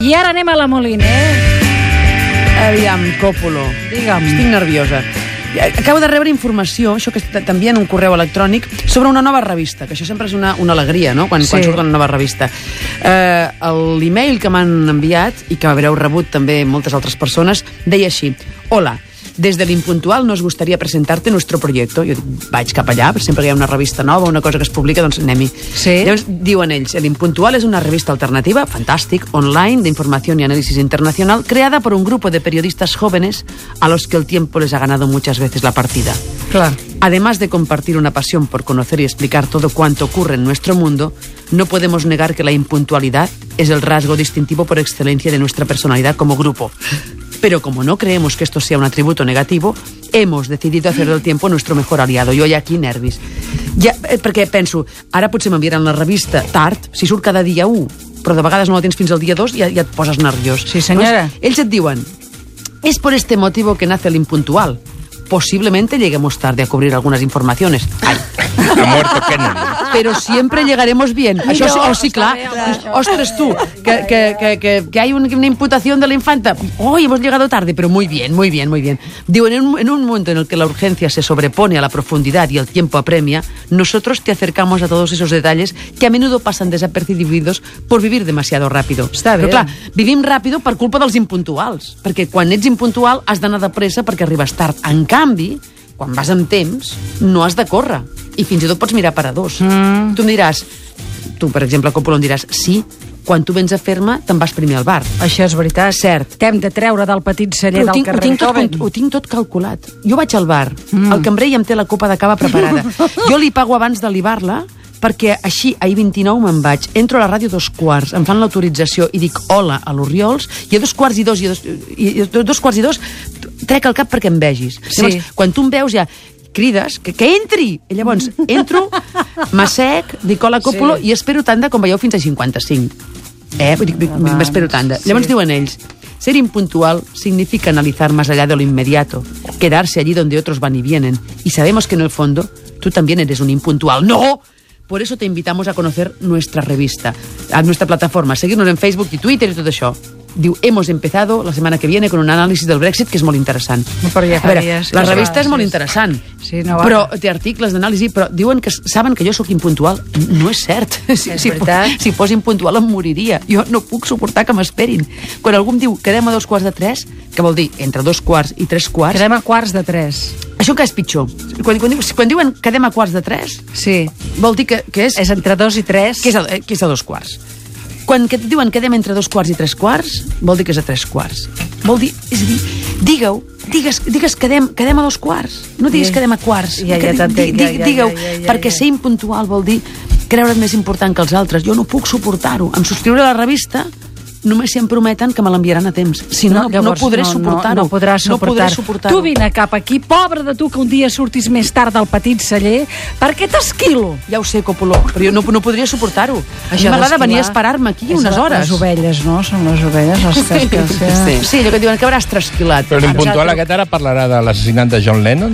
I ara anem a la Moliner. Aviam, Còpolo. Digue'm. Estic nerviosa. Acabo de rebre informació, això que t'envien un correu electrònic, sobre una nova revista, que això sempre és una, una alegria, no?, quan, Sí. quan surt una nova revista. Eh, L'email que m'han enviat, i que haureu rebut també moltes altres persones, deia així, Hola, desde el Impuntual nos gustaría presentarte nuestro proyecto. Jo dic, vaig cap allà, sempre que hi ha una revista nova, una cosa que es publica, doncs anem-hi. Sí. Llavors, diuen ells, El Impuntual es una revista alternativa, fantàstic, online, de información y análisis internacional, creada por un grupo de periodistas jóvenes a los que el tiempo les ha ganado muchas veces la partida. Clar. Además de compartir una pasión por conocer y explicar todo cuanto ocurre en nuestro mundo, no podemos negar que la impuntualidad es el rasgo distintivo por excelencia de nuestra personalidad como grupo. Pero como no creemos que esto sea un atributo negativo, hemos decidido hacer del tiempo nuestro mejor aliado. Jo ja aquí nervis. Ja, eh, perquè penso, ara potser m'enviaran la revista tard, si surt cada dia 1, però de vegades no la tens fins al dia 2 i ja, ja et poses nerviós. Sí, senyora. Llavors, ells et diuen, es por este motivo que nace el impuntual. Posiblemente lleguemos tarde a cubrir algunas informaciones. Ay, Ha muerto Kennedy. Pero siempre llegaremos bien. Això sí, oh, sí, clar. Ostres, tú, que, que, que, que, que hay un- una imputación de la infanta. Hoy hemos llegado tarde, pero muy bien, muy bien, muy bien. Digo, en un, en un momento en el que la urgencia se sobrepone a la profundidad y el tiempo apremia, nosotros te acercamos a todos esos detalles que a menudo pasan desapercibidos por vivir demasiado rápido. Està bé. Però clar, vivim ràpido per culpa dels impuntuals, perquè quan ets impuntual has d'anar de pressa perquè arribes tard. En canvi, quan vas amb temps, no has de córrer. I fins i tot pots mirar paradors. Mm. Tu em diràs, tu, per exemple, Coppola, em diràs, sí, quan tu vens a fer-me, te'n vas primer al bar. Això és veritat. Cert. T'hem de treure del petit celler ho del tinc, ho, carrer tinc tot, Beethoven. ho tinc tot calculat. Jo vaig al bar, mm. el cambrer ja em té la copa de cava preparada. Jo li pago abans de libar-la, perquè així, ahir 29 me'n vaig, entro a la ràdio dos quarts, em fan l'autorització i dic hola a l'Oriols, i a dos quarts i dos, i a dos, i a dos quarts i dos trec el cap perquè em vegis. Sí. Llavors, quan tu em veus ja crides, que, que entri! I llavors entro, m'assec, dic hola Còpolo, Sí. i espero tant de com veieu fins a 55. Eh? Vull dir, M'espero tant de... Sí. Llavors diuen ells, ser impuntual significa analizar más allá de lo inmediato, quedarse allí donde otros van y vienen. Y sabemos que en el fondo tú también eres un impuntual. ¡No! Por eso te invitamos a conocer nuestra revista, a nuestra plataforma, seguirnos en Facebook y Twitter y todo això. Diu, hemos empezado la semana que viene con un análisis del Brexit que és molt interessant. Però ja a veure, la revista és molt sí, interessant, Sí, no va. però té articles d'anàlisi, però diuen que saben que jo sóc impuntual. No és cert. Si, És si, veritat. si fos impuntual em moriria. Jo no puc suportar que m'esperin. Quan algú em diu quedem a dos quarts de tres, que vol dir entre dos quarts i tres quarts, Quedem a quarts de tres. Això que és pitjor. Quan, quan, diu, quan diuen quedem a quarts de tres, Sí. vol dir que, que és, És entre dos i tres. que és, a, eh, que és a dos quarts. Quan que et diuen quedem entre dos quarts i tres quarts, vol dir que és a tres quarts. Vol dir, és a dir, digue-ho, digues, digues quedem, quedem a dos quarts, no digues Ja. quedem a quarts. Ja, ja ja, ja, Digue-ho, ja, ja, ja, perquè ja. ser impuntual vol dir creure't més important que els altres. Jo no puc suportar-ho. Em subscriure a la revista només si em prometen que me l'enviaran a temps. Si no, no, llavors podré no, suportar-ho. No, no podràs No podré suportar-ho. suportar-ho. tu vine cap aquí, pobre de tu, que un dia surtis més tard del petit celler, perquè t'esquilo. Ja ho sé, Copoló, però jo no, no podria suportar-ho. A mi Això m'agrada venir a esperar-me aquí unes la- hores. Les ovelles, no? Són les ovelles les que... que Sí, sí allò que diuen que hauràs trasquilat. Però l'impuntual aquest ara parlarà de l'assassinat de John Lennon?